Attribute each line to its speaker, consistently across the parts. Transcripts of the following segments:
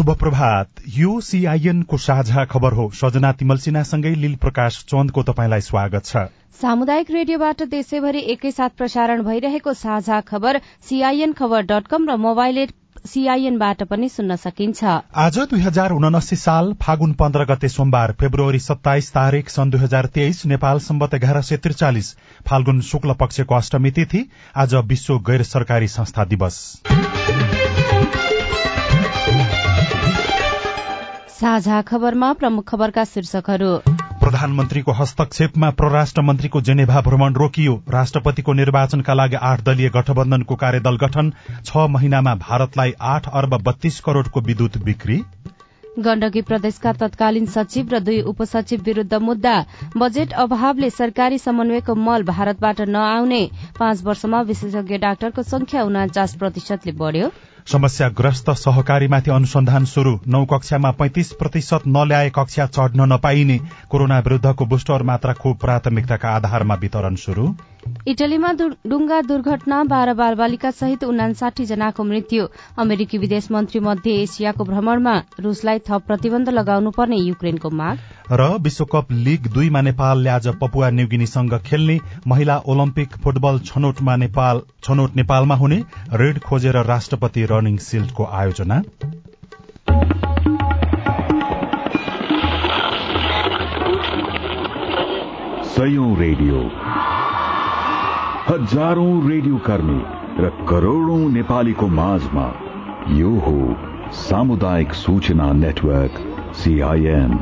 Speaker 1: शुभ प्रभात यो सीआईएन को साझा खबर हो। सजना तिमल सिन्हासँगै लील प्रकाश चन्दको तपाईँलाई स्वागत छ।
Speaker 2: सामुदायिक रेडियोबाट देशैभरि एकैसाथ प्रसारण भइरहेको साझा खबर सीआईएन खबर डट कम र मोबाइल एप सीआईएनबाट पनि सुन्न सकिन्छ।
Speaker 1: आज दुई हजार उनासी साल फागुन पन्ध्र गते सोमबार फेब्रुअरी सत्ताइस तारीक सन् दुई हजार तेइस नेपाल सम्बत एघार सय त्रिचालिस फाल्गुन शुक्ल पक्षको अष्टमी तिथि आज विश्व गैर सरकारी संस्था दिवस।
Speaker 2: साझा खबरमा प्रमुख खबरका शीर्षकहरू।
Speaker 1: प्रधानमन्त्रीको हस्तक्षेपमा परराष्ट्र मन्त्रीको जेनेभा भ्रमण रोकियो। राष्ट्रपतिको निर्वाचनका लागि आठ दलीय गठबन्धनको कार्यदल गठन। छ महिनामा भारतलाई आठ अर्ब बत्तीस करोड़को विद्युत बिक्री।
Speaker 2: गण्डकी प्रदेशका तत्कालीन सचिव र दुई उपसचिव विरूद्ध मुद्दा। बजेट अभावले सरकारी समन्वयको मल भारतबाट नआउने। पाँच वर्षमा विशेषज्ञ डाक्टरको संख्या उनाचास प्रतिशतले बढ़्यो।
Speaker 1: समस्याग्रस्त सहकारीमाथि अनुसन्धान शुरू नौ कक्षामा पैंतिस प्रतिशत नल्याए कक्षा चढ्न नपाइने। कोरोना विरूद्धको बुस्टर मात्रा खोप प्राथमिकताका आधारमा वितरण शुरू
Speaker 2: इटलीमा डुङ्गा दुर्घटना बाह्र बाल बालिका सहित उनासाठी जनाको मृत्यु। अमेरिकी विदेश मन्त्री मध्य एसियाको भ्रमणमा रूसलाई थप प्रतिबन्ध लगाउनु पर्ने युक्रेनको माग।
Speaker 1: र विश्वकप लीग दुईमा नेपालले आज पपुवा न्युगिनीसँग खेल्ने महिला ओलम्पिक फुटबल छनौटमा नेपाल छनौट नेपालमा हुने रेड खोजेर राष्ट्रपति रनिङ सिल्डको आयोजना।
Speaker 3: रेडियो। हजारौं रेडियो कर्मी र करोड़ौं नेपालीको माझमा यो हो सामुदायिक सूचना नेटवर्क सीआईएन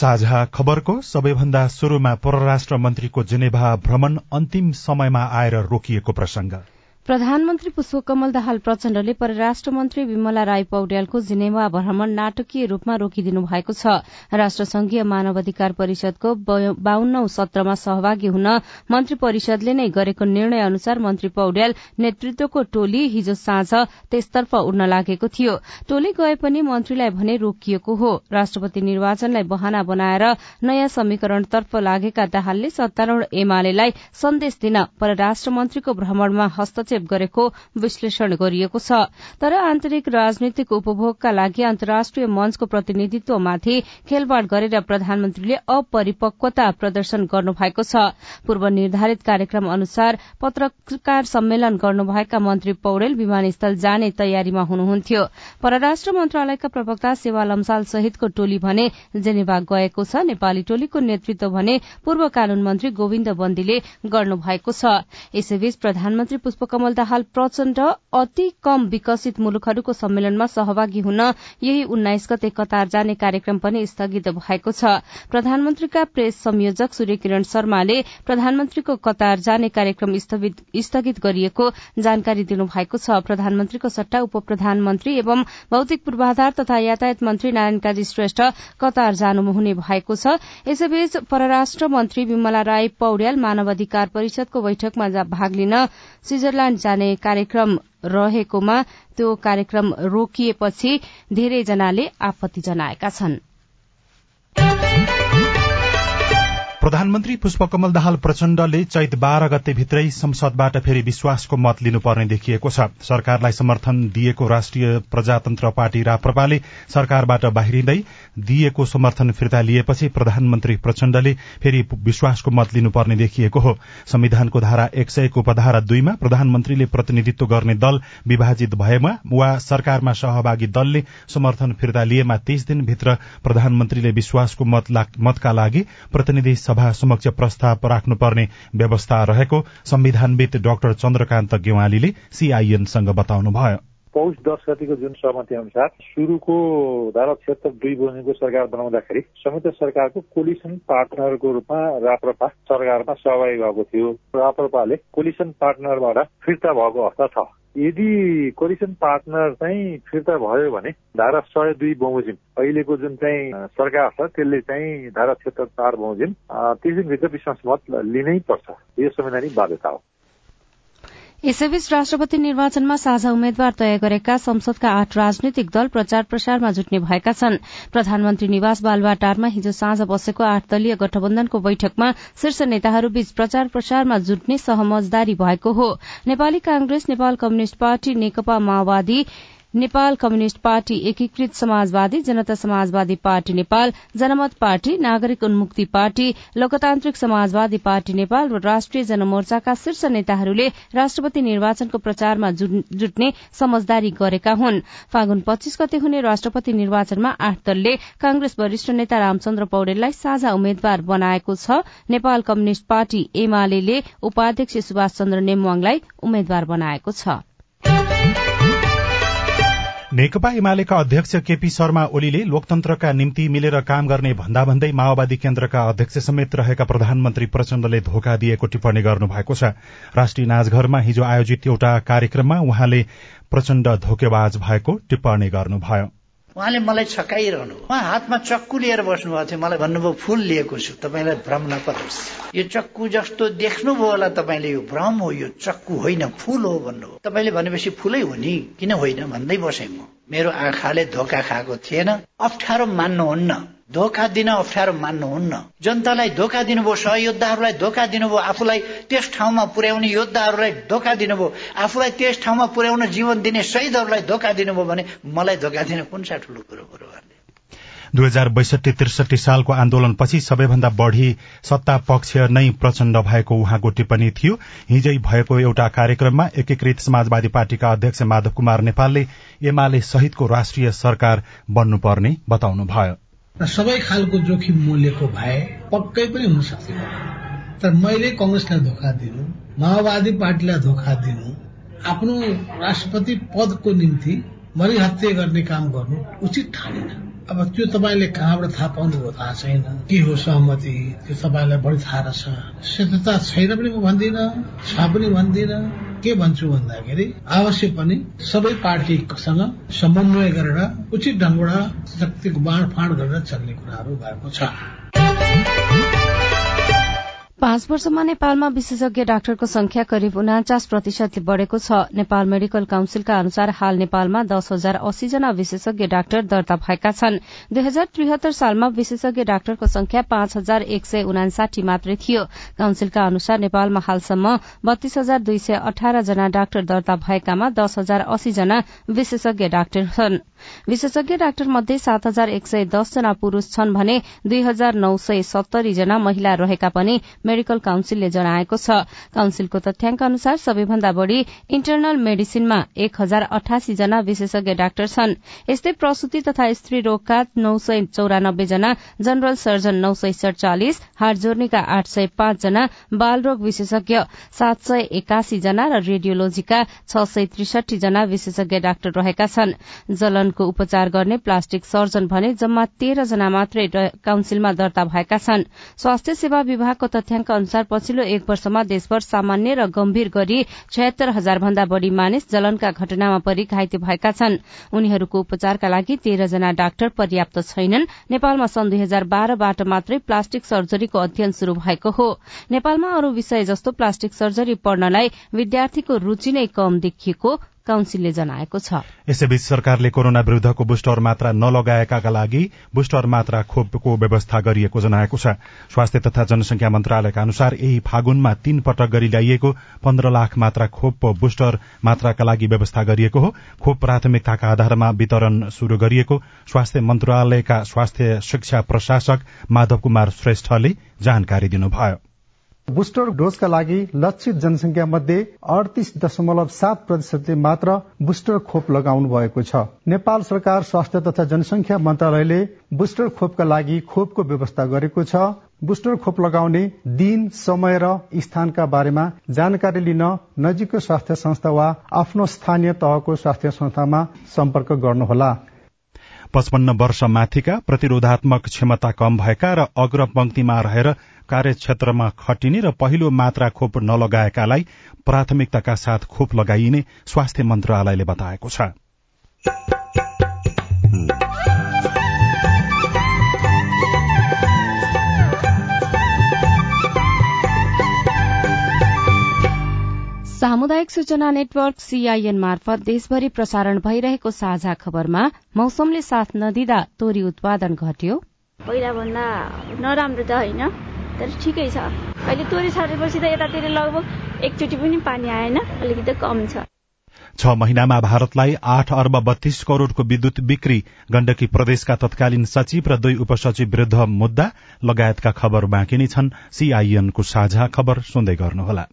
Speaker 1: साझा खबरको सबैभन्दा शुरूमा परराष्ट्र मन्त्रीको जेनेभा भ्रमण अन्तिम समयमा आएर रोकिएको प्रसंग
Speaker 2: प्रधानमन्त्री पुष्पकमल दाहाल प्रचण्डले परराष्ट्र मन्त्री विमला राई पौड्यालको जिनेवा भ्रमण नाटकीय रूपमा रोकिदिनु भएको छ। राष्ट्रसंघीय मानवाधिकार परिषदको बाहन्नौ सत्रमा सहभागी हुन मन्त्री परिषदले नै गरेको निर्णय अनुसार मन्त्री पौड्याल नेतृत्वको टोली हिजो साँझ त्यसतर्फ उड्न लागेको थियो। टोली गए पनि मन्त्रीलाई भने रोकिएको हो। राष्ट्रपति निर्वाचनलाई बहाना बनाएर नयाँ समीकरणतर्फ लागेका दाहालले सत्तारूढ़ एमालेलाई सन्देश दिन परराष्ट्र मन्त्रीको भ्रमणमा हस्तक्षेप हस्तक्षेप गरेको विश्लेषण गरिएको छ। तर आन्तरिक राजनीतिक उपभोगका लागि अन्तर्राष्ट्रिय मञ्चको प्रतिनिधित्वमाथि खेलवाड़ गरेर प्रधानमन्त्रीले अपरिपक्वता प्रदर्शन गर्नुभएको छ। पूर्व निर्धारित कार्यक्रम अनुसार पत्रकार सम्मेलन गर्नुभएका मन्त्री पौडेल विमानस्थल जाने तयारीमा हुनुहुन्थ्यो। परराष्ट्र मन्त्रालयका प्रवक्ता सेवा लम्साल सहितको टोली भने जेनेभा गएको छ। नेपाली टोलीको नेतृत्व भने पूर्व कानून मन्त्री गोविन्द बन्दीले गर्नुभएको छ। यसैबीच प्रधानमन्त्री पुष्पकमल कमल दाहाल प्रचण्ड अति कम विकसित मुलुकहरूको सम्मेलनमा सहभागी हुन यही उन्नाइस गते कतार जाने कार्यक्रम पनि स्थगित भएको छ। प्रधानमन्त्रीका प्रेस संयोजक सूर्य किरण शर्माले प्रधानमन्त्रीको कतार जाने कार्यक्रम स्थगित गरिएको जानकारी दिनुभएको छ। प्रधानमन्त्रीको सट्टा उप प्रधानमन्त्री एवं भौतिक पूर्वाधार तथा यातायात मन्त्री नारायण काजी श्रेष्ठ कतार जानुहुने भएको छ। यसैबीच परराष्ट्र मन्त्री विमला राई पौड्याल मानवाधिकार परिषदको बैठकमा भाग लिन स्विजरल्याण्ड जाने कार्यक्रम रहेकोमा त्यो कार्यक्रम रोकिएपछि धेरैजनाले आपत्ति जनाएका छनृ।
Speaker 1: प्रधानमन्त्री पुष्पकमल दाहाल प्रचण्डले चैत बाह्र गते भित्रै संसदबाट फेरि विश्वासको मत लिनुपर्ने देखिएको छ। सरकारलाई समर्थन दिएको राष्ट्रिय प्रजातन्त्र पार्टी राप्रपाले सरकारबाट बाहिरिँदै दिएको समर्थन फिर्ता लिएपछि प्रधानमन्त्री प्रचण्डले फेरि विश्वासको मत लिनुपर्ने देखिएको हो। संविधानको धारा एक सयको उपधारा दुईमा प्रधानमन्त्रीले प्रतिनिधित्व गर्ने दल विभाजित भएमा वा सरकारमा सहभागी दलले समर्थन फिर्ता लिएमा तीस दिनभित्र प्रधानमन्त्रीले विश्वासको मतका लागि प्रतिनिधि सभा समक्ष प्रस्ताव राख्नुपर्ने व्यवस्था रहेको संविधानविद डाक्टर चन्द्रकान्त गेवालीले सीआईएनसँग बताउनुभयो।
Speaker 4: पौष दस गतिको जुन सहमति अनुसार सुरुको धारा छिहत्तर दुई बजेको सरकार बनाउँदाखेरि संयुक्त सरकारको कोलिसन पार्टनरको रूपमा राप्रपा सरकारमा सहभागी भएको थियो। राप्रपाले कोलिसन पार्टनरबाट फिर्ता भएको अवस्था छ। यदि कोलिसन पार्टनर चाहिँ फिर्ता भयो भने धारा सय दुई बमोजिम। अहिलेको जुन चाहिँ सरकार छ त्यसले चाहिँ धारा छिहत्तर चार बमोजिम त्यस दिनभित्र विश्वास मत लिनै पर्छ। यो संवैधानिक बाध्यता हो।
Speaker 2: यसैबीच राष्ट्रपति निर्वाचनमा साझा उम्मेद्वार तय गरेका संसदका आठ राजनैतिक दल प्रचार प्रसारमा जुट्ने भएका छन्। प्रधानमन्त्री निवास बालवाटारमा हिजो साँझ बसेको आठ दलीय गठबन्धनको बैठकमा शीर्ष नेताहरूबीच प्रचार प्रसारमा जुट्ने सहमजदारी भएको हो। Nepali Congress Nepal communist party Nekapa माओवादी नेपाल कम्युनिष्ट पार्टी एकीकृत समाजवादी जनता समाजवादी पार्टी नेपाल जनमत पार्टी नागरिक उन्मुक्ति पार्टी लोकतान्त्रिक समाजवादी पार्टी नेपाल र राष्ट्रिय जनमोर्चाका शीर्ष नेताहरूले राष्ट्रपति निर्वाचनको प्रचारमा जुट्ने समझदारी गरेका हुन्। फागुन पच्चीस गते हुने राष्ट्रपति निर्वाचनमा आठ दलले कांग्रेस वरिष्ठ नेता रामचन्द्र पौडेललाई साझा उम्मेद्वार बनाएको छ। नेपाल कम्युनिष्ट पार्टी एमाले उपाध्यक्ष सुभाष चन्द्र नेमवाङलाई उम्मेद्वार बनाएको छ।
Speaker 1: नेकपा एमालेका अध्यक्ष केपी शर्मा ओलीले लोकतन्त्रका निम्ति मिलेर काम गर्ने भन्दा भन्दै माओवादी केन्द्रका अध्यक्ष समेत रहेका प्रधानमन्त्री प्रचण्डले धोका दिएको टिप्पणी गर्नुभएको छ। राष्ट्रिय नाचघरमा हिजो आयोजित एउटा कार्यक्रममा उहाँले प्रचण्ड धोकेबाज भएको टिप्पणी गर्नुभयो।
Speaker 5: उहाँले मलाई छकाइरहनु उहाँ हातमा चक्कु लिएर बस्नुभएको थियो। मलाई भन्नुभयो फुल लिएको छु। तपाईँलाई भ्रम नपरोस्। यो चक्कु जस्तो देख्नुभयो होला तपाईँले। यो भ्रम हो यो चक्कु होइन फुल हो भन्नुभयो। तपाईँले भनेपछि फुलै हो नि? किन होइन? भन्दै बसेँ म। मेरो आँखाले धोका खाएको थिएन। अप्ठ्यारो मान्नुहुन्न। धोका दिन अप्ठ्यारो मान्नुहुन्न। जनतालाई धोका दिनुभयो सहयोद्धाहरूलाई धोका दिनुभयो आफूलाई त्यस ठाउँमा पुर्याउने योद्धाहरूलाई धोका दिनुभयो आफूलाई त्यस ठाउँमा पुर्याउन जीवन दिने शहीदहरूलाई धोका दिनुभयो भने मलाई धोका दिन कुन सा ठुलो कुरो कुरो
Speaker 1: दुई हजार बैसठी त्रिसठी सालको आन्दोलनपछि सबैभन्दा बढ़ी सत्ता पक्ष नै प्रचण्ड भएको उहाँको टिप्पणी थियो। हिजै भएको एउटा कार्यक्रममा एकीकृत समाजवादी पार्टीका अध्यक्ष माधव कुमार नेपालले एमाले सहितको राष्ट्रिय सरकार बन्नुपर्ने बताउनुभयो।
Speaker 6: सबै खालको जोखिम मूल्यको भए पक्कै पनि हुन सक्थ्यो तर मैले कंग्रेसलाई धोका दिनु माओवादी पार्टीलाई धोका दिनु आफ्नो राष्ट्रपति पदको निम्ति मरिहत्या गर्ने काम गर्नु उचित ठानिन। अब त्यो तपाईँले कहाँबाट थाहा पाउनुभयो? थाहा छैन। के हो सहमति? त्यो तपाईँलाई बढी थाहा रहेछ। सत्यता छैन पनि म भन्दिनँ छ पनि भन्दिनँ। के भन्छु भन्दाखेरि अवश्य पनि सबै पार्टीसँग समन्वय गरेर उचित ढङ्गबाट शक्तिको बाँडफाँड गरेर चल्ने कुराहरू भएको छ।
Speaker 2: पाँच वर्षमा नेपालमा विशेषज्ञ डाक्टरको संख्या करिब उनाचास प्रतिशतले बढ़ेको छ। नेपाल मेडिकल काउन्सिलका अनुसार हाल नेपालमा दस हजार अस्सी जना विशेषज्ञ डाक्टर दर्ता भएका छन्। दुई हजार त्रिहत्तर सालमा विशेषज्ञ डाक्टरको संख्या पाँच हजार एक सय उनासाठी मात्रै थियो। काउन्सिलका अनुसार नेपालमा हालसम्म बत्तीस हजार दुई सय अठार जना डाक्टर दर्ता भएकामा दस हजार अस्सी जना विशेषज्ञ डाक्टर छन्। विशेषज्ञ डाक्टर मध्ये सात हजार एक सय दस जना पुरूष छन् भने दुई हजार नौ सय सत्तरी जना महिला रहेका पनि मेडिकल काउन्सिलले जनाएको छ। काउन्सिलको तथ्याङ्क अनुसार सबैभन्दा बढ़ी इन्टरनल मेडिसिनमा एक हजार अठासी जना विशेषज्ञ डाक्टर छन्। यस्तै प्रसूति तथा स्त्री रोगका नौ सय चौरानब्बे जना जनरल सर्जन नौ सय सड़चालिस हाट जोर्नीका आठ सय पाँच जना बाल रोग विशेषज्ञ सात सय एकासी जना र रेडियोलोजीका छ सय त्रिसठी जना विशेषज्ञ डाक्टर रहेका छन्। जलनको उपचार गर्ने प्लास्टिक सर्जन भने जम्मा तेह्र जना मात्रै काउन्सिलमा दर्ता भएका छन्। स्वास्थ्य सेवा विभागको तथ्याङ्क अनुसार पछिल्लो एक वर्षमा देशभर सामान्य र गम्भीर गरी छयत्तर हजार भन्दा बढ़ी मानिस जलनका घटनामा परि घाइते भएका छन्। उनीहरूको उपचारका लागि तेह्र जना डाक्टर पर्याप्त छैनन्। नेपालमा सन् दुई हजार बाह्रबाट मात्रै प्लास्टिक सर्जरीको अध्ययन शुरू भएको हो। नेपालमा अरू विषय जस्तो प्लास्टिक सर्जरी पढ्नलाई विद्यार्थीको रूचि नै कम देखिएको काउन्सिलले जनाएको छ।
Speaker 1: यसैबीच सरकारले कोरोना विरूद्धको बुस्टर मात्रा नलगाएकाका लागि बुस्टर मात्रा खोपको व्यवस्था गरिएको जनाएको छ। स्वास्थ्य तथा जनसंख्या मन्त्रालयका अनुसार यही फागुनमा तीन पटक गरी ल्याइएको पन्ध्र लाख मात्रा खोप बुस्टर मात्राका लागि व्यवस्था गरिएको हो। खोप प्राथमिकताका आधारमा वितरण शुरू गरिएको स्वास्थ्य मन्त्रालयका स्वास्थ्य शिक्षा प्रशासक माधव कुमार श्रेष्ठले जानकारी दिनुभयो।
Speaker 7: बुस्टर डोजका लागि लक्षित जनसंख्या मध्ये अडतिस दशमलव सात प्रतिशतले मात्र बुस्टर खोप लगाउनु भएको छ। नेपाल सरकार स्वास्थ्य तथा जनसंख्या मन्त्रालयले बुस्टर खोपका लागि खोपको व्यवस्था गरेको छ। बुस्टर खोप लगाउने दिन समय र स्थानका बारेमा जानकारी लिन नजिकको स्वास्थ्य संस्था वा आफ्नो स्थानीय तहको स्वास्थ्य संस्थामा सम्पर्क गर्नुहोला।
Speaker 1: पचपन्न वर्ष माथिका प्रतिरोधात्मक क्षमता कम भएका र अग्र पंक्तिमा रहेर कार्यक्षेत्रमा खटिने र पहिलो मात्रा खोप नलगाएकालाई प्राथमिकताका साथ खोप लगाइने स्वास्थ्य मन्त्रालयले बताएको छ।
Speaker 2: सामुदायिक सूचना नेटवर्क सीआईएन मार्फत देशभरि प्रसारण भइरहेको साझा खबरमा मौसमले साथ नदिँदा तोरी उत्पादन घट्यो।
Speaker 8: पहिला भन्दा नराम्रो त होइन। तर ठिकै छ। अहिले तोरी छरेपछि त यतातिर लगभग एकचोटि पनि पानी आएन अलिकति कम छ।
Speaker 1: छ महिनामा भारतलाई आठ अर्ब बत्तीस करोड़को विद्युत बिक्री गण्डकी प्रदेशका तत्कालीन सचिव र दुई उपसचिव विरूद्ध मुद्दा लगायतका खबर बाँकी नै छन्। सीआईएनको साझा खबर सुन्दै गर्नुहोला।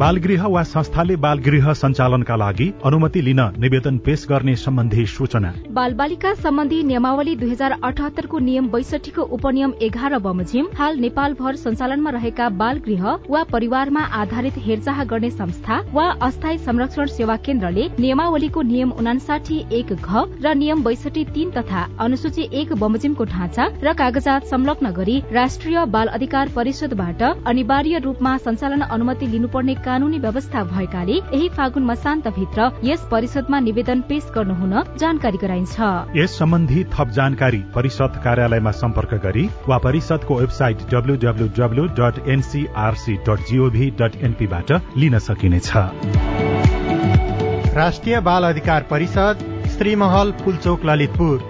Speaker 1: बालगृह वा संस्थाले बालगृह सञ्चालनका लागि अनुमति लिन निवेदन पेश गर्ने सम्बन्धी सूचना।
Speaker 9: बाल बालिका सम्बन्धी नियमावली दुई हजार अठहत्तरको नियम बैसठीको उपनियम एघार बमोजिम हाल नेपालभर सञ्चालनमा रहेका बाल गृह वा परिवारमा आधारित हेरचाह गर्ने संस्था वा अस्थायी संरक्षण सेवा केन्द्रले नियमावलीको नियम उनासाठी एक घ र नियम बैसठी तीन तथा अनुसूची एक बमोजिमको ढाँचा र कागजात संलग्न गरी राष्ट्रिय बाल अधिकार परिषदबाट अनिवार्य रूपमा सञ्चालन अनुमति लिनुपर्ने कानूनी व्यवस्था भएकाले यही फागुन मसान्तभित्र यस परिषदमा निवेदन पेश गर्नुहुन जानकारी गराइन्छ।
Speaker 1: यस सम्बन्धी थप जानकारी परिषद कार्यालयमा सम्पर्क गरी वा परिषदको website WWW dot NCRC dot gov dot एनपीबाट लिन सकिनेछ।
Speaker 10: राष्ट्रिय बाल अधिकार परिषद श्रीमहल पुलचोक ललितपुर।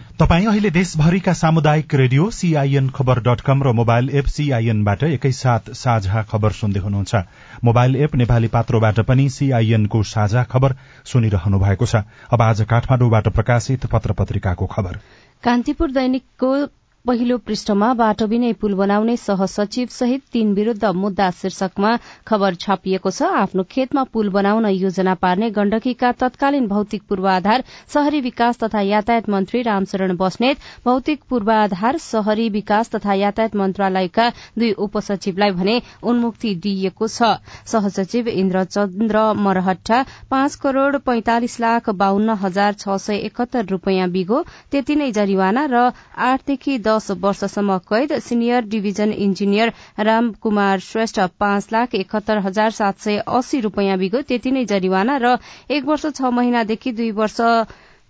Speaker 1: तपाई अहिले देशभरिका सामुदायिक radio CIN khabar dot com र मोबाइल एप सीआईएनबाट एकैसाथ साझा खबर सुन्दै हुनुहुन्छ। मोबाइल एप नेपाली पात्रोबाट पनि सीआईएनको साझा खबर सुनिरहनु भएको छ। अब आज काठमाडौँबाट प्रकाशित पत्र पत्रिकाको खबर।
Speaker 2: कान्तिपुर दैनिकको पहिलो पृष्ठमा बाटो बिनै पुल बनाउने सहसचिव सहित तीन विरूद्ध मुद्दा शीर्षकमा खबर छापिएको छ। आफ्नो खेतमा पुल बनाउन योजना पार्ने गण्डकीका तत्कालीन भौतिक पूर्वाधार शहरी विकास तथा यातायात मन्त्री रामचरण बस्नेत भौतिक पूर्वाधार शहरी विकास तथा यातायात मन्त्रालयका दुई उपसचिवलाई भने उन्मुक्ति दिइएको छ। सहसचिव इन्द्रचन्द्र मरहट्टा पाँच करोड़ पैंतालिस लाख बाहन्न हजार छ सय एकहत्तर रूपियाँ बिगो त्यति नै जरिवाना र आठदेखि दश वर्षसम्म कैद senior division engineer Ramkumar Shrestha पाँच लाख एकहत्तर हजार सात सय अस्सी रूपियाँ बिगो त्यति नै जरिवाना र एक वर्ष छ महिनादेखि दुई वर्ष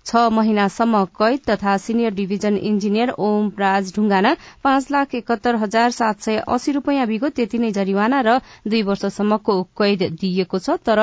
Speaker 2: छ महिनासम्म कैद तथा senior division engineer Om Raj Dhungana पाँच लाख एकहत्तर हजार सात सय अस्सी रूपियाँ बिगो त्यति नै जरिवाना र दुई वर्षसम्मको कैद दिइएको छ। तर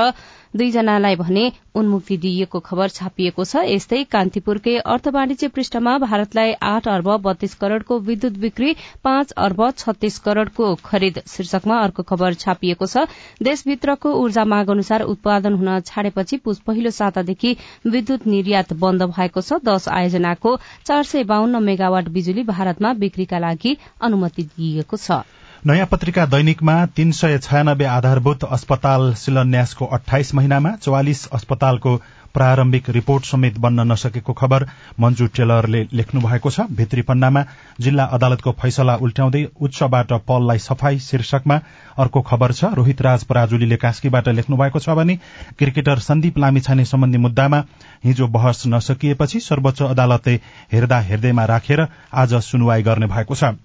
Speaker 2: दुईजनालाई भने उन्मुक्ति दिइएको खबर छापिएको छ। यस्तै कान्तिपुरकै अर्थ वाणिज्य पृष्ठमा भारतलाई आठ अर्ब बत्तीस करोड़को विद्युत बिक्री पाँच अर्ब छत्तीस करोड़को खरिद शीर्षकमा अर्को खबर छापिएको छ। देशभित्रको ऊर्जा माग अनुसार उत्पादन हुन छाडेपछि पहिलो सातादेखि विद्युत निर्यात बन्द भएको छ। दश आयोजनाको चार सय बाहन्न मेगावाट बिजुली भारतमा बिक्रीका लागि अनुमति दिइएको छ।
Speaker 1: नयाँ पत्रिका दैनिकमा तीन सय छयानब्बे आधारभूत अस्पताल शिलान्यासको अठाइस महिनामा चौवालिस अस्पतालको प्रारम्भिक रिपोर्ट समेत बन्न नसकेको खबर मन्जु टेलरले लेख्नु भएको छ। भित्री पन्नामा जिल्ला अदालतको फैसला उल्ट्याउँदै उच्चबाट पललाई सफाई शीर्षकमा अर्को खबर छ। रोहित राज पराजुलीले कास्कीबाट लेख्नु भएको छ भने क्रिकेटर सन्दीप लामिछाने सम्बन्धी मुद्दामा हिजो बहस नसकिएपछि सर्वोच्च अदालतले हेर्दा हेर्दैमा राखेर आज सुनवाई गर्ने भएको छ।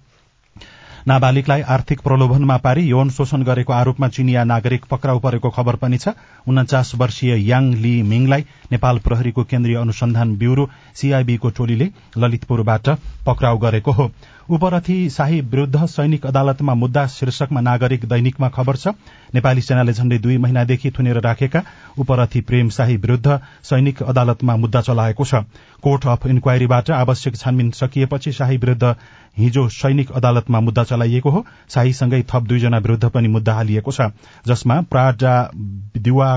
Speaker 1: नाबालिगलाई आर्थिक प्रलोभनमा पारी यौन शोषण गरेको आरोपमा चिनिया नागरिक पक्राउ परेको खबर पनि छ। उन्चास वर्षीय याङ ली मिङलाई नेपाल प्रहरीको केन्द्रीय अनुसन्धान ब्यूरो सीआईबीको टोलीले ललितपुरबाट पक्राउ गरेको हो। उपरथी शाही विरूद्ध सैनिक अदालतमा मुद्दा शीर्षकमा नागरिक दैनिकमा खबर छ। नेपाली सेनाले झण्डै दुई महिनादेखि थुनेर राखेका उपरथी प्रेम शाही विरूद्ध सैनिक अदालतमा मुद्दा चलाएको छ। कोर्ट अफ इन्क्वायरीबाट आवश्यक छानबिन सकिएपछि शाही विरूद्ध हिजो सैनिक अदालतमा मुद्दा चलाइएको हो। शाहीसँगै थप दुईजना विरूद्ध पनि मुद्दा हालिएको छ। जसमा प्राडा दिवा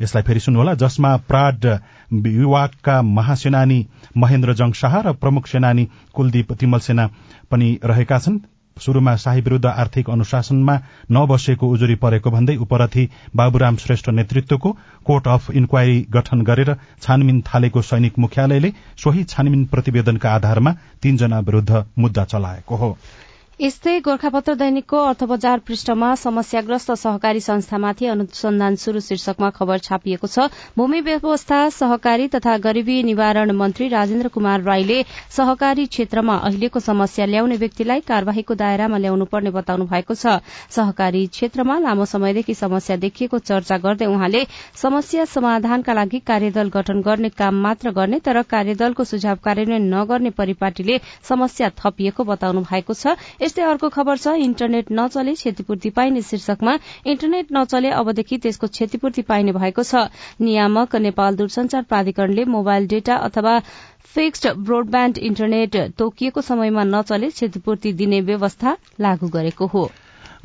Speaker 1: यसलाई फेरि सुन्नुहोला जसमा प्राड विवादका महासेनानी महेन्द्र जङ शाह र प्रमुख सेनानी कुलदीप तिमल सेना पनि रहेका छन्। शुरूमा शाही विरूद्ध आर्थिक अनुशासनमा नबसेको उजुरी परेको भन्दै उपरथी बाबुराम श्रेष्ठ नेतृत्वको कोर्ट अफ इन्क्वायरी गठन गरेर छानबिन थालेको सैनिक मुख्यालयले सोही छानबिन प्रतिवेदनका आधारमा तीनजना विरूद्ध मुद्दा चलाएको हो।
Speaker 2: यस्तै गोर्खापत्र दैनिकको अर्थ बजार पृष्ठमा समस्याग्रस्त सहकारी संस्थामाथि अनुसन्धान शुरू शीर्षकमा खबर छापिएको छ। भूमि व्यवस्था सहकारी तथा गरीबी निवारण मन्त्री राजेन्द्र कुमार राईले सहकारी क्षेत्रमा अहिलेको समस्या ल्याउने व्यक्तिलाई कार्यवाहीको दायरामा ल्याउनु पर्ने बताउनु भएको छ। सहकारी क्षेत्रमा लामो समयदेखि समस्या देखिएको चर्चा गर्दै उहाँले समस्या समाधानका लागि कार्यदल गठन गर्ने काम मात्र गर्ने तर कार्यदलको सुझाव कार्यान्वयन नगर्ने परिपाटीले समस्या थपिएको बताउनु भएको छ। यस्तै अर्को खबर छ इन्टरनेट नचले क्षतिपूर्ति पाइने शीर्षकमा इन्टरनेट नचले अबदेखि त्यसको क्षतिपूर्ति पाइने भएको छ। नियामक नेपाल दूरसंचार प्राधिकरणले मोबाइल डेटा अथवा फिक्स्ड ब्रोडब्याण्ड इन्टरनेट तोकिएको समयमा नचले क्षतिपूर्ति दिने व्यवस्था लागू गरेको हो।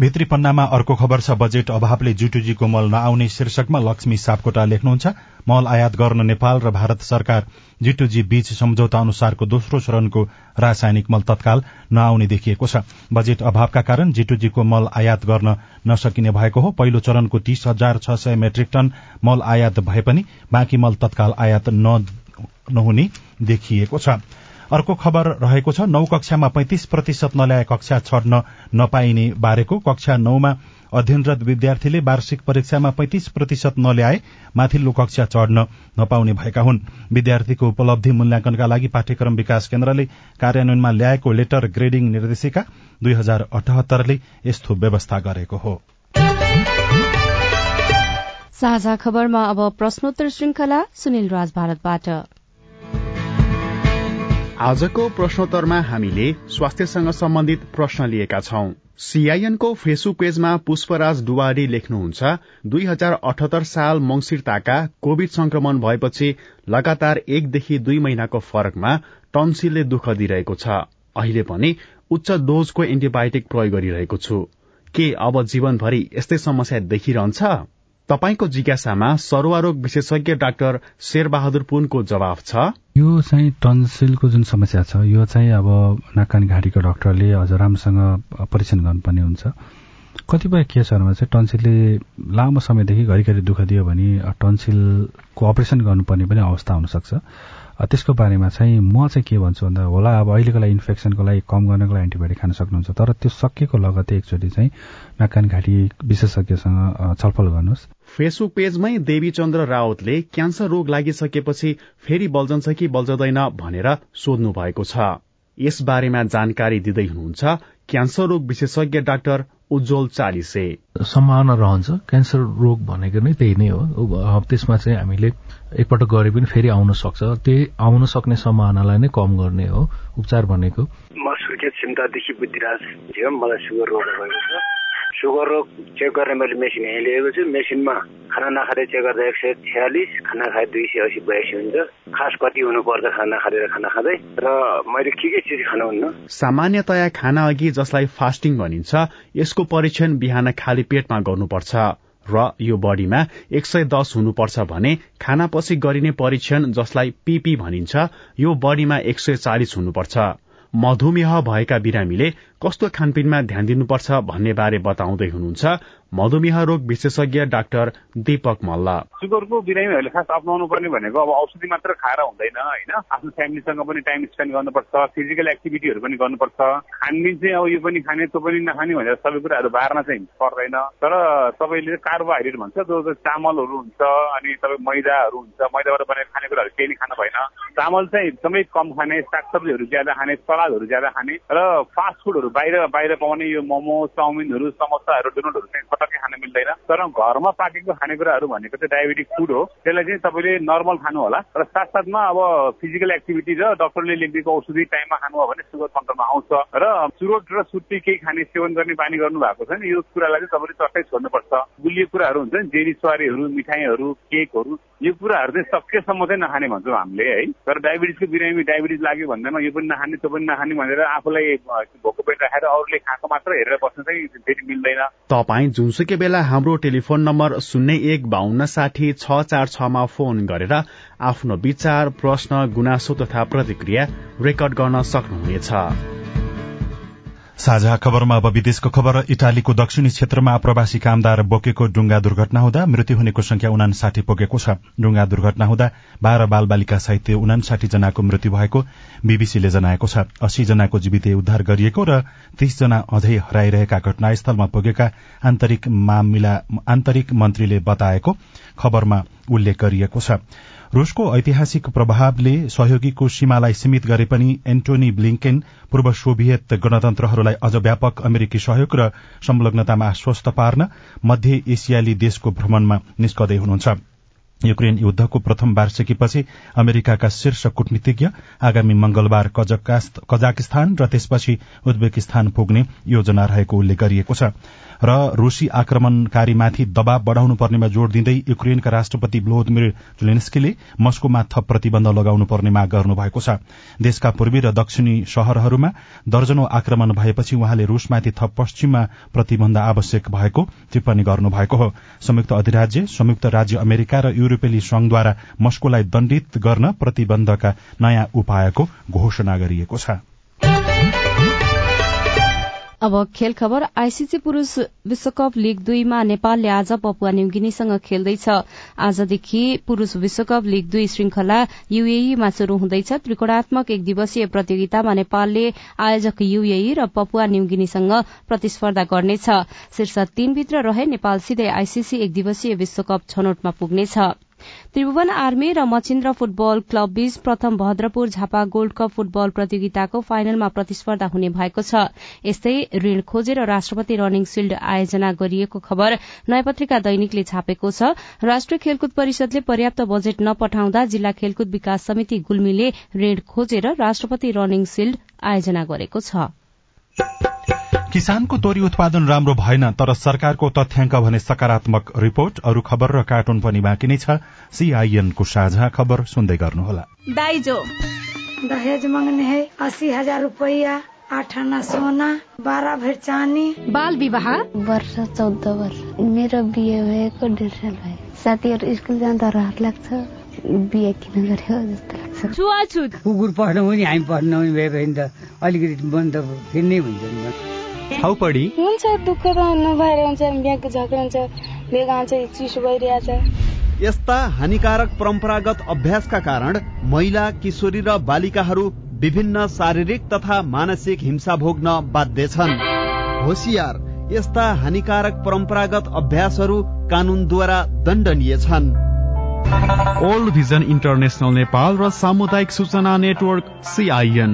Speaker 1: भित्री पन्नामा अर्को खबर छ बजेट अभावले जुटुजीको मल नआउने शीर्षकमा लक्ष्मी सापकोटा लेख्नुहुन्छ मल आयात गर्न नेपाल र भारत सरकार जिटुजी बीच सम्झौता अनुसारको दोस्रो चरणको रासायनिक मल तत्काल नआउने देखिएको छ। बजेट अभावका कारण जिटुजीको मल आयात गर्न नसकिने भएको हो। पहिलो चरणको तीस हजार छ सय मेट्रिक टन मल आयात भए पनि बाँकी मल तत्काल आयात नहुने देखिएको छ। अर्को खबर रहेको छ नौ कक्षामा पैंतिस प्रतिशत नल्याए कक्षा छड्न नपाइने बारेको कक्षा नौमा अध्ययनरत विद्यार्थीले वार्षिक परीक्षामा पैंतिस प्रतिशत नल्याए माथिल्लो कक्षा चढ्न नपाउने भएका हुन्। विद्यार्थीको उपलब्धि मूल्याङ्कनका लागि पाठ्यक्रम विकास केन्द्रले कार्यान्वयनमा ल्याएको लेटर ग्रेडिङ निर्देशिका दुई हजार अठहत्तरले यस्तो व्यवस्था गरेको हो।
Speaker 2: साझा खबरमा अब प्रश्नोत्तर श्रृंखला सुनिल राज भारतबाट।
Speaker 11: आजको प्रश्नोत्तरमा हामीले स्वास्थ्यसँग सम्बन्धित प्रश्न लिएका छौं। सीआईएनको फेसबुक पेजमा पुष्पराज डुवारी लेख्नुहुन्छ दुई हजार अठहत्तर साल मंगिरताका कोविड संक्रमण भएपछि लगातार एकदेखि दुई महिनाको फरकमा टन्सिलले दुःख दिइरहेको छ। अहिले पनि उच्च डोजको एन्टिबायोटिक प्रयोग गरिरहेको छु। के अब जीवनभरि यस्तै समस्या देखिरहन्छ? तपाईँको जिज्ञासामा सरुवारोग विशेषज्ञ डाक्टर शेरबहादुर पुनको जवाब छ।
Speaker 12: यो चाहिँ टन्सिलको जुन समस्या छ यो चाहिँ अब नाकानी घाँटीको डाक्टरले अझ राम्रोसँग परीक्षण गर्नुपर्ने हुन्छ। कतिपय केसहरूमा चाहिँ टन्सिलले लामो समयदेखि घरिघरि दुःख दियो भने टन्सिलको अपरेसन गर्नुपर्ने पनि अवस्था हुनसक्छ। त्यसको बारेमा चाहिँ म चाहिँ के भन्छु भन्दा होला अब अहिलेको लागि इन्फेक्सनको लागि कम गर्नको लागि एन्टिबायोटिक खान सक्नुहुन्छ तर त्यो सकिएको लगतै एकचोटि चाहिँ नाकान घाँटी विशेषज्ञसँग छलफल गर्नुहोस्।
Speaker 11: फेसबुक पेजमै देवी चन्द्र रावतले क्यान्सर रोग लागिसकेपछि फेरि बल्झन्छ कि बल्झदैन भनेर सोध्नु भएको छ। यस बारेमा जानकारी दिँदै हुनुहुन्छ क्यान्सर रोग विशेषज्ञ डाक्टर उज्जवल चालिसे।
Speaker 13: सम्भावना रहन्छ। क्यान्सर रोग भनेको नै त्यही नै हो। त्यसमा चाहिँ हामीले एकपटक गरे पनि फेरि आउन सक्छ। त्यही आउन सक्ने सम्भावनालाई नै कम गर्ने हो। उपचार भनेको?
Speaker 14: म सुर्खेत छिन्तादेखि बुद्धिराज थियो मलाई सुगर रोग भएको छ। सुगर रोग चेक गर्ने मैले मेसिन यहीँ लिएको छु मेसिनमा खाना नखाँदै चेक गर्दा एक सय छ्यालिस खाना खाए दुई सय असी बयासी हुन्छ खास कति हुनुपर्छ खाना नखाँदै खाना खाँदै र मैले के के चिज खानुहुन्न
Speaker 11: सामान्यतया खाना अघि जसलाई फास्टिङ भनिन्छ यसको परीक्षण बिहान खाली पेटमा गर्नुपर्छ र यो बडीमा एक सय दस हुनुपर्छ भने खानापछि गरिने परीक्षण जसलाई पीपी भनिन्छ यो बडीमा एक सय चालिस हुनुपर्छ। मधुमेह भएका बिरामीले कस्तो खानपिनमा ध्यान दिनुपर्छ भन्ने बारे बताउँदै हुनुहुन्छ मधुमेह रोग विशेषज्ञ डाक्टर दीपक मल्ल।
Speaker 15: सुगरको बिरामीहरूले खास अप्नाउनु पर्ने भनेको अब औषधि मात्र खाएर हुँदैन होइन? आफ्नो फ्यामिलीसँग पनि टाइम स्पेन्ड गर्नुपर्छ फिजिकल एक्टिभिटीहरू पनि गर्नुपर्छ। खानपिन चाहिँ अब यो पनि खाने त्यो पनि नखाने भनेर सबै कुराहरू बार्न चाहिँ पर्दैन। तर तपाईँले कार्बोहाइड्रेट भन्छ जो चामलहरू हुन्छ अनि तपाईँ मैदाहरू हुन्छ मैदाबाट बनेर खानेकुराहरू केही नै खानु भएन। चामल चाहिँ एकदमै कम खाने सागसब्जीहरू ज्यादा खाने सलादहरू ज्यादा खाने र फास्ट फुडहरू बाहिर बाहिर पाउने यो मोमो चाउमिनहरू समोसाहरू डोनटहरू चाहिँ पटक्कै खान मिल्दैन। तर घरमा पाकेको खानेकुराहरू भनेको चाहिँ डायबेटिक फुड हो। त्यसलाई चाहिँ तपाईँले नर्मल खानु होला। र साथसाथमा अब फिजिकल एक्टिभिटी र डक्टरले लेखिदिएको औषधि टाइममा खानु भने सुगर कन्ट्रोलमा आउँछ। र चुरोट र सुत्ती केही खाने सेवन गर्ने बानी गर्नु भएको छ नि यो कुरालाई चाहिँ तपाईँले चट्टै छोड्नुपर्छ। गुलियो कुराहरू हुन्छ नि जेरी सुवारीहरू मिठाईहरू केकहरू यो कुराहरू चाहिँ सकेसम्म चाहिँ नखाने भन्छौँ हामीले है। तर डायबिटिजको बिरामी डायबिटिज लाग्यो भन्दैमा यो पनि नखाने त्यो पनि नखाने भनेर आफूलाई भोको पेट राखेर अरूले खाएको मात्र हेरेर बस्नु चाहिँ फेरि मिल्दैन।
Speaker 11: तपाईँ जुनसुकै बेला हाम्रो टेलिफोन नम्बर शून्य एक बाहन्न साठी छ चार छमा फोन गरेर आफ्नो विचार प्रश्न गुनासो तथा प्रतिक्रिया रेकर्ड गर्न सक्नुहुनेछ।
Speaker 1: साझा खबरमा अब विदेशको खबर इटालीको दक्षिणी क्षेत्रमा आप्रवासी कामदार बोकेको डुङ्गा दुर्घटना हुँदा मृत्यु हुनेको संख्या उनासाठी पुगेको छ। डुङ्गा दुर्घटना हुँदा बाह्र बाल बालिका सहित उनासाठी जनाको मृत्यु भएको बीबीसीले जनाएको छ। अस्सी जनाको जीवित उद्धार गरिएको र तीस जना अझै हराइरहेका घटनास्थलमा पुगेका आन्तरिक मन्त्रीले बताएको खबरमा उल्लेख गरिएको छ। रूसको ऐतिहासिक प्रभावले सहयोगीको सीमालाई सीमित गरे पनि एन्टोनी ब्लिङ्केन पूर्व सोभियत गणतन्त्रहरूलाई अझ व्यापक अमेरिकी सहयोग र संलग्नतामा आश्वस्त पार्न मध्य एसियाली देशको भ्रमणमा निस्कदै हुनुहुन्छ। युक्रेन युद्धको प्रथम वार्षिकीपछि अमेरिकाका शीर्ष कूटनीतिज्ञ आगामी मंगलबार कजाकिस्तान र त्यसपछि उज्बेकिस्तान पुग्ने योजना रहेको उल्लेख गरिएको छ। र रूसी आक्रमणकारीमाथि दबाव बढ़ाउनु पर्नेमा जोड़ दिँदै युक्रेनका राष्ट्रपति भ्लोदिमिर जुलेन्स्कीले मस्कोमा थप प्रतिबन्ध लगाउनु पर्ने माग गर्नुभएको छ। देशका पूर्वी र दक्षिणी शहरहरूमा दर्जनौ आक्रमण भएपछि उहाँले रूसमाथि थप पश्चिममा प्रतिबन्ध आवश्यक भएको टिप्पणी गर्नुभएको हो। संयुक्त अधिराज्य संयुक्त राज्य अमेरिका र युरोपेली संघद्वारा मस्कोलाई दण्डित गर्न प्रतिबन्धका नयाँ उपायको घोषणा गरिएको छ।
Speaker 2: अब खेल खबर आईसीसी पुरूष विश्वकप लीग दुईमा नेपालले आज पपुवा न्युगिनीसँग खेल्दैछ। आजदेखि पुरूष विश्वकप लीग दुई श्रृंखला यूएईमा शुरू हुँदैछ। त्रिकोणात्मक एक दिवसीय प्रतियोगितामा नेपालले आयोजक यूएई र पपुवा न्युगिनीसँग प्रतिस्पर्धा गर्नेछ। शीर्ष तीनभित्र रहे नेपाल सिधै आईसीसी एक दिवसीय विश्वकप छनौटमा पुग्नेछ। त्रिभुवन आर्मी र मचिन्द्र फुटबल क्लब बीच प्रथम Bhadrapur Jhapa gold cup football प्रतियोगिताको फाइनलमा प्रतिस्पर्धा हुने भएको छ। यस्तै ऋण खोजेर राष्ट्रपति रनिङ शिल्ड आयोजना गरिएको खबर नयाँ पत्रिका दैनिकले छापेको छ। राष्ट्रिय खेलकुद परिषदले पर्याप्त बजेट नपठाउँदा जिल्ला खेलकुद विकास समिति गुल्मीले ऋण खोजेर राष्ट्रपति रनिङ शिल्ड आयोजना गरेको छ।
Speaker 1: किसानको तोरी उत्पादन राम्रो भएन तर सरकारको तथ्याङ्क भने सकारात्मक रिपोर्ट। अरू खबर र कार्टुन पनि बाँकी नै छ। सीआईएनको साझा खबर सुन्दै गर्नुहोला।
Speaker 16: दाइजो।
Speaker 17: दहेज मांगने है अस्सी हजार रुपया आठ आना सोना बाह्र भर चानी
Speaker 9: बाल विवाह?
Speaker 18: वर्ष चौध वर्ष। मेरो बिहे भएको डेढ साल भयो। साथीहरू स्कुल जाँदा रहर लाग्छ। बिहे किन गर्यो जस्तो लाग्छ।
Speaker 16: छुवाछुत।
Speaker 19: कुकुर पढ्नु पनि हामी पढ्नु पनि भए भने त अलिकति बन्द फेरि नै हुन्छ नि
Speaker 20: हुन्छ दुःख त नभएर हुन्छ बिहाको झगडा हुन्छ बेगा चिसो भइरहेछ।
Speaker 21: यस्ता हानिकारक परम्परागत अभ्यासका कारण महिला किशोरी र बालिकाहरू विभिन्न शारीरिक तथा मानसिक हिंसा भोग्न बाध्य छन्। होसियार यस्ता हानिकारक परम्परागत अभ्यासहरू कानूनद्वारा दण्डनीय छन्।
Speaker 11: ओल्ड भिजन इन्टरनेसनल नेपाल र सामुदायिक सूचना नेटवर्क सीआईएन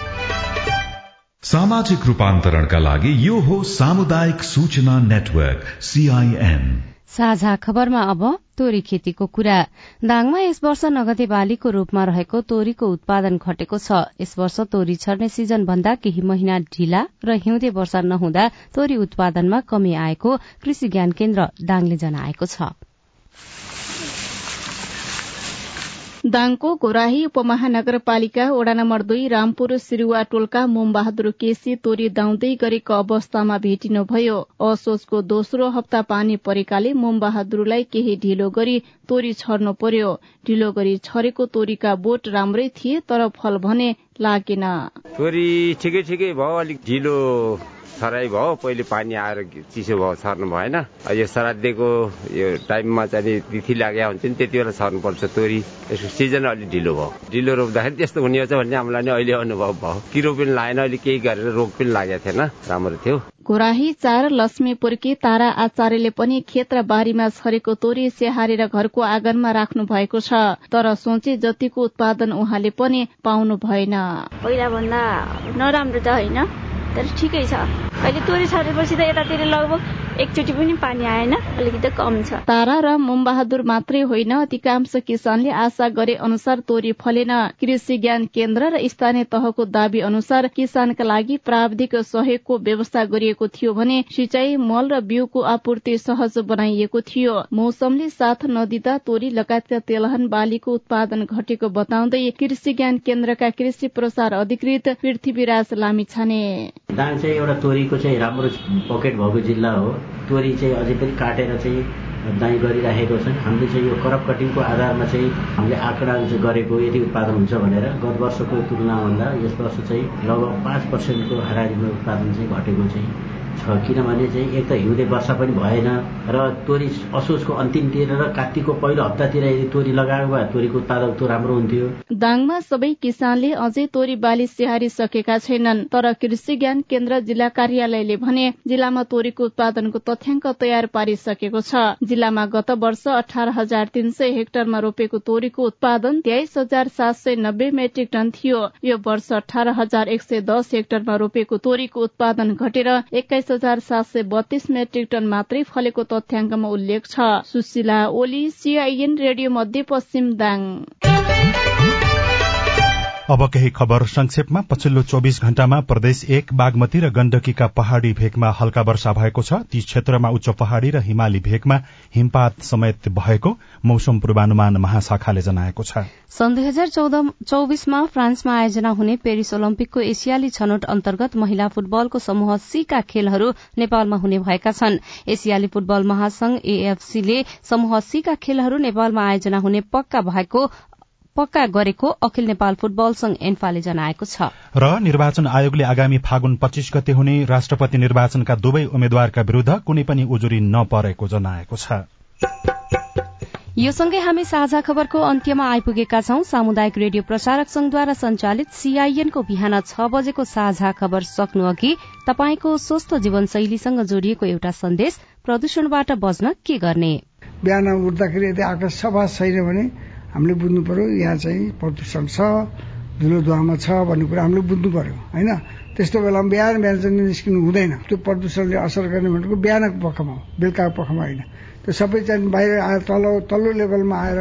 Speaker 3: सामाजिक रूपान्तरणका लागि यो हो सामुदायिक सूचना नेटवर्क सीआईएन
Speaker 2: साझा खबरमा अब तोरी खेतीको कुरा। दाङमा यस वर्ष नगदे बालीको रूपमा रहेको तोरीको उत्पादन घटेको छ। यस वर्ष तोरी छर्ने सिजन भन्दा केही महिना ढिला र हिउँदे वर्षा नहुँदा तोरी उत्पादनमा कमी आएको कृषि ज्ञान केन्द्र दाङले जनाएको छ।
Speaker 22: दाङको गोराही उपमहानगरपालिका वडा नम्बर दुई रामपुर सिरुवा टोलका मोमबहादुर केसी तोरी दाउँदै गरेको अवस्थामा भेटिनुभयो असोजको दोस्रो हप्ता पानी परेकाले मोमबहादुरलाई केही ढिलो गरी तोरी छर्नु पर्यो ढिलो गरी छरेको तोरीका बोट राम्रै थिए तर फल भने लागेन
Speaker 23: ठिकै
Speaker 24: भयो पहिले पानी आएर चिसो भयो सर्नु भएन। यो श्राद्धको यो टाइममा चाहिँ तिथि लागेको हुन्छ नि त्यति बेला सर्नुपर्छ तोरी। यसको सिजन अलिक ढिलो भयो। ढिलो रोप्दाखेरि त्यस्तो हुने रहेछ भन्ने हामीलाई नि अहिले अनुभव भयो। किरो पनि लागेन अहिले केही गरेर रोग पनि लागेको थिएन। राम्रो थियो।
Speaker 22: घोराही चार लक्ष्मीपुरकी तारा आचार्यले पनि खेत र बारीमा छरेको तोरी स्याहारेर घरको आँगनमा राख्नु भएको छ। तर सोचे जतिको उत्पादन उहाँले पनि पाउनु भएन।
Speaker 25: पहिला भन्दा नराम्रो त होइन। तर ठिकै छ। अहिले तोरी छरेपछि त यतातिर लगभग एकचोटि पनि पानी आएन अलिकति कम छ।
Speaker 22: तारा र मोमबहादुर मात्रै होइन अधिकांश किसानले आशा गरे अनुसार तोरी फलेन। कृषि ज्ञान केन्द्र र स्थानीय तहको दावी अनुसार किसानका लागि प्राविधिक सहयोगको व्यवस्था गरिएको थियो भने सिंचाई मल र बिउको आपूर्ति सहज बनाइएको थियो। मौसमले साथ नदिँदा तोरी लगायतका तेलहन बालीको उत्पादन घटेको बताउँदै कृषि ज्ञान केन्द्रका कृषि प्रसार अधिकृत पृथ्वीराज लामी छाने।
Speaker 26: दाङ चाहिँ एउटा तोरीको चाहिँ राम्रो पकेट भएको जिल्ला हो। तोरी चाहिँ अझै पनि काटेर चाहिँ दाइँ गरिराखेको छन्। हामीले चाहिँ यो करप कटिङको आधारमा चाहिँ हामीले आँकडा गरेको यदि उत्पादन हुन्छ भनेर गत वर्षको तुलनाभन्दा यस वर्ष चाहिँ लगभग पाँच पर्सेन्टको हाराहारीमा उत्पादन चाहिँ घटेको चाहिँ छ किनभने चाहिँ एक त हिउँदे वर्षा पनि भएन र तोरी असोजको अन्तिमतिर र कात्तिकको पहिलो हप्तातिर यदि तोरी लगाएको भए तोरीको उत्पादक राम्रो हुन्थ्यो।
Speaker 22: दाङमा सबै किसानले अझै तोरी बाली स्याहारिसकेका छैनन् तर कृषि ज्ञान केन्द्र जिल्ला कार्यालयले भने जिल्लामा तोरीको उत्पादनको तथ्याङ्क तयार पारिसकेको छ। जिल्लामा गत वर्ष अठार हजार तीन सय हेक्टरमा रोपेको तोरीको उत्पादन तेइस हजार सात सय नब्बे मेट्रिक टन थियो। यो वर्ष अठार हजार एक सय दस हेक्टरमा रोपेको तोरीको उत्पादन घटेर एक्काइस हजार सात सय बत्तीस मेट्रिक टन मात्रै फलेको तथ्याङ्कमा उल्लेख छ। Sushila Oli CIN radio Madhyapaschim Dang.
Speaker 1: अब केही खबर संक्षेपमा। पछिल्लो चौविस घण्टामा प्रदेश एक बागमती र गण्डकीका पहाड़ी भेगमा हल्का वर्षा भएको छ। ती क्षेत्रमा उच्च पहाड़ी र हिमाली भेगमा हिमपात समेत भएको मौसम पूर्वानुमान महाशाखाले जनाएको छ।
Speaker 2: सन् दुई हजार चौविसमा फ्रान्समा आयोजना हुने पेरिस ओलम्पिकको एसियाली छनौट अन्तर्गत महिला फुटबलको समूह सी का खेलहरू नेपालमा हुने भएका छन्। एसियाली फुटबल महासंघ एएफसीले समूह सी का खेलहरू नेपालमा आयोजना हुने पक्का भएको पक्का गरेको अखिल नेपाल फुटबल संघ एन्फाले जनाएको छ।
Speaker 1: र निर्वाचन आयोगले आगामी फागुन पच्चीस गते हुने राष्ट्रपति निर्वाचनका दुवै उम्मेद्वारका विरूद्ध कुनै पनि उजुरी नपरेको जनाएको छ।
Speaker 2: यो सँगै हामी साझा खबरको अन्त्यमा आइपुगेका छौं। सामुदायिक रेडियो प्रसारक संघद्वारा संचालित सीआईएनको बिहान छ बजेको साझा खबर सक्नु अघि तपाईँको स्वस्थ जीवनशैलीसँग जोडिएको एउटा सन्देश प्रदूषणबाट बच्न के गर्ने?
Speaker 16: बिहान उठ्दाखेरि यदि आकाश सफा छैन भने हामीले बुझ्नु पर्यो यहाँ चाहिँ प्रदूषण छ धुलो धुवामा छ भन्ने कुरा हामीले बुझ्नु पर्यो होइन? त्यस्तो बेलामा बिहान बिहान चाहिँ निस्किनु हुँदैन। त्यो प्रदूषणले असर गर्ने भनेको बिहानको पखमा हो बेलुकाको पखमा होइन। त्यो सबै चाहिँ बाहिर आएर तल तल्लो लेभलमा आएर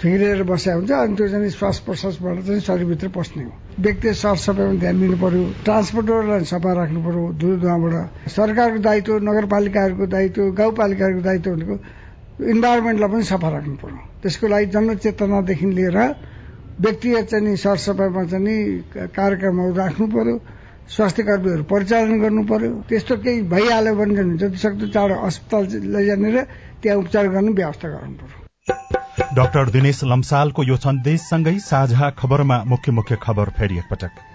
Speaker 16: थुइरेर बसेको हुन्छ अनि त्यो चाहिँ श्वास प्रश्वासबाट चाहिँ शरीरभित्र पस्ने हो। व्यक्ति सरसफाइमा ध्यान दिनु पर्यो ट्रान्सपोर्टरलाई सफा राख्नु पर्यो धुलो धुवाबाट। सरकारको दायित्व नगरपालिकाहरूको दायित्व गाउँपालिकाहरूको दायित्व भनेको इन्भाइरोमेन्टलाई पनि सफा राख्नु पर्यो। त्यसको लागि जनचेतनादेखि लिएर व्यक्तिगत चाहिँ सरसफाइमा चाहिँ कार्यक्रमहरू राख्नु पर्यो स्वास्थ्य कर्मीहरू परिचालन गर्नु पर्यो। त्यस्तो केही भइहाल्यो भने जति सक्दो चाँडो अस्पताल लैजाने र त्यहाँ उपचार गर्ने व्यवस्था गर्नु पर्यो।
Speaker 1: डाक्टर दिनेश लम्सालको यो सन्देशसँगै साझा खबरमा मुख्य मुख्य खबर फेरि एकपटक।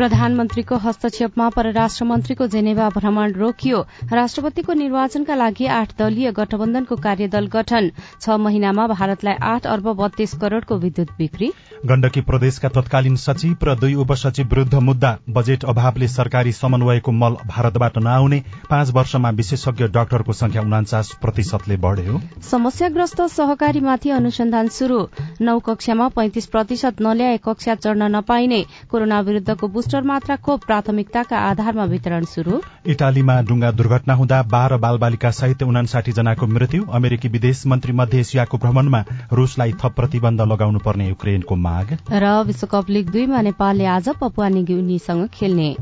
Speaker 2: प्रधानमन्त्रीको हस्तक्षेपमा परराष्ट्र मन्त्रीको जेनेवा भ्रमण रोकियो। राष्ट्रपतिको निर्वाचनका लागि आठ दलीय गठबन्धनको कार्यदल गठन। छ महिनामा भारतलाई आठ अर्ब बत्तीस करोड़को विद्युत बिक्री।
Speaker 1: गण्डकी प्रदेशका तत्कालीन सचिव र दुई उपसचिव विरूद्ध मुद्दा बजेट अभावले सरकारी समन्वयको मल भारतबाट नआउने। पाँच वर्षमा विशेषज्ञ डाक्टरको संख्या उनाचास प्रतिशतले बढ़्यो।
Speaker 2: समस्याग्रस्त सहकारीमाथि अनुसन्धान शुरू नौ कक्षामा पैंतिस प्रतिशत नल्याए कक्षा चढ्न नपाइने। कोरोना विरूद्धको बुस्टर मात्रा खोप प्राथमिकताका आधारमा वितरण शुरू
Speaker 1: इटालीमा डुङ्गा दुर्घटना हुँदा बाह्र बालबालिका सहित उनासाठी जनाको मृत्यु। अमेरिकी विदेश मन्त्री मध्य एसियाको भ्रमणमा रूसलाई थप प्रतिबन्ध लगाउनु पर्ने युक्रेनको माग।
Speaker 2: र विश्वकप लीग दुईमा नेपालले आज पपुवा निगिनीसँग खेल्ने।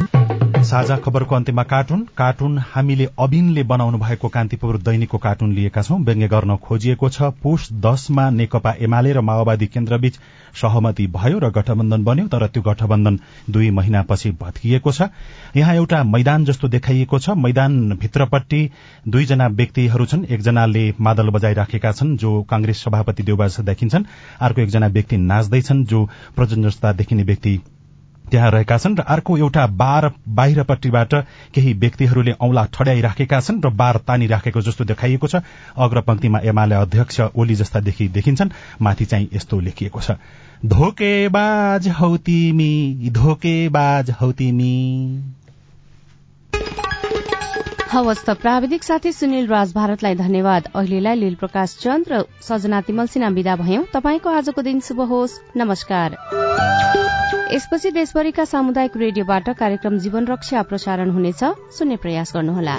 Speaker 1: साझा खबरको अन्त्यमा कार्टुन। कार्टुन हामीले अबिनले बनाउनु भएको कान्तिपुर दैनिकको कार्टुन लिएका छौं। व्यङ्ग्य गर्न खोजिएको छ। पुष दशमा नेकपा एमाले र माओवादी केन्द्रबीच सहमति भयो र गठबन्धन बन्यो तर त्यो गठबन्धन दुई महिनापछि भत्किएको छ। यहाँ एउटा मैदान जस्तो देखाइएको छ। मैदान भित्रपट्टि दुईजना व्यक्तिहरू छन्। एकजनाले मादल बजाइराखेका छन् जो कांग्रेस सभापति देउबा देखिन्छन्। अर्को एकजना व्यक्ति नाच्दैछन् जो प्रजन जस्ता देखिने व्यक्ति त्यहाँ रहेका छन् र अर्को एउटा बार बाहिरपट्टिबाट केही व्यक्तिहरूले औंला ठड्याइराखेका छन् र बार तानिराखेको जस्तो देखाइएको छ। अग्रपंक्तिमा एमाले अध्यक्ष ओली जस्ता देखि देखिन्छन्। माथि चाहिँ यस्तो लेखिएको छ। धोकेबाज हौ तिमी धोकेबाज हौ तिमी।
Speaker 2: हवस् त प्राविधिक साथी सुनिल राज भारतलाई धन्यवाद। अहिलेलाई लील प्रकाश चन्द र सजना तिमल सिन्हा विदा भयौं। तपाईँको आजको दिन शुभ होस्। नमस्कार। यसपछि देशभरिका सामुदायिक रेडियोबाट कार्यक्रम जीवन रक्षा प्रसारण हुनेछ। सुन्ने प्रयास गर्नुहोला।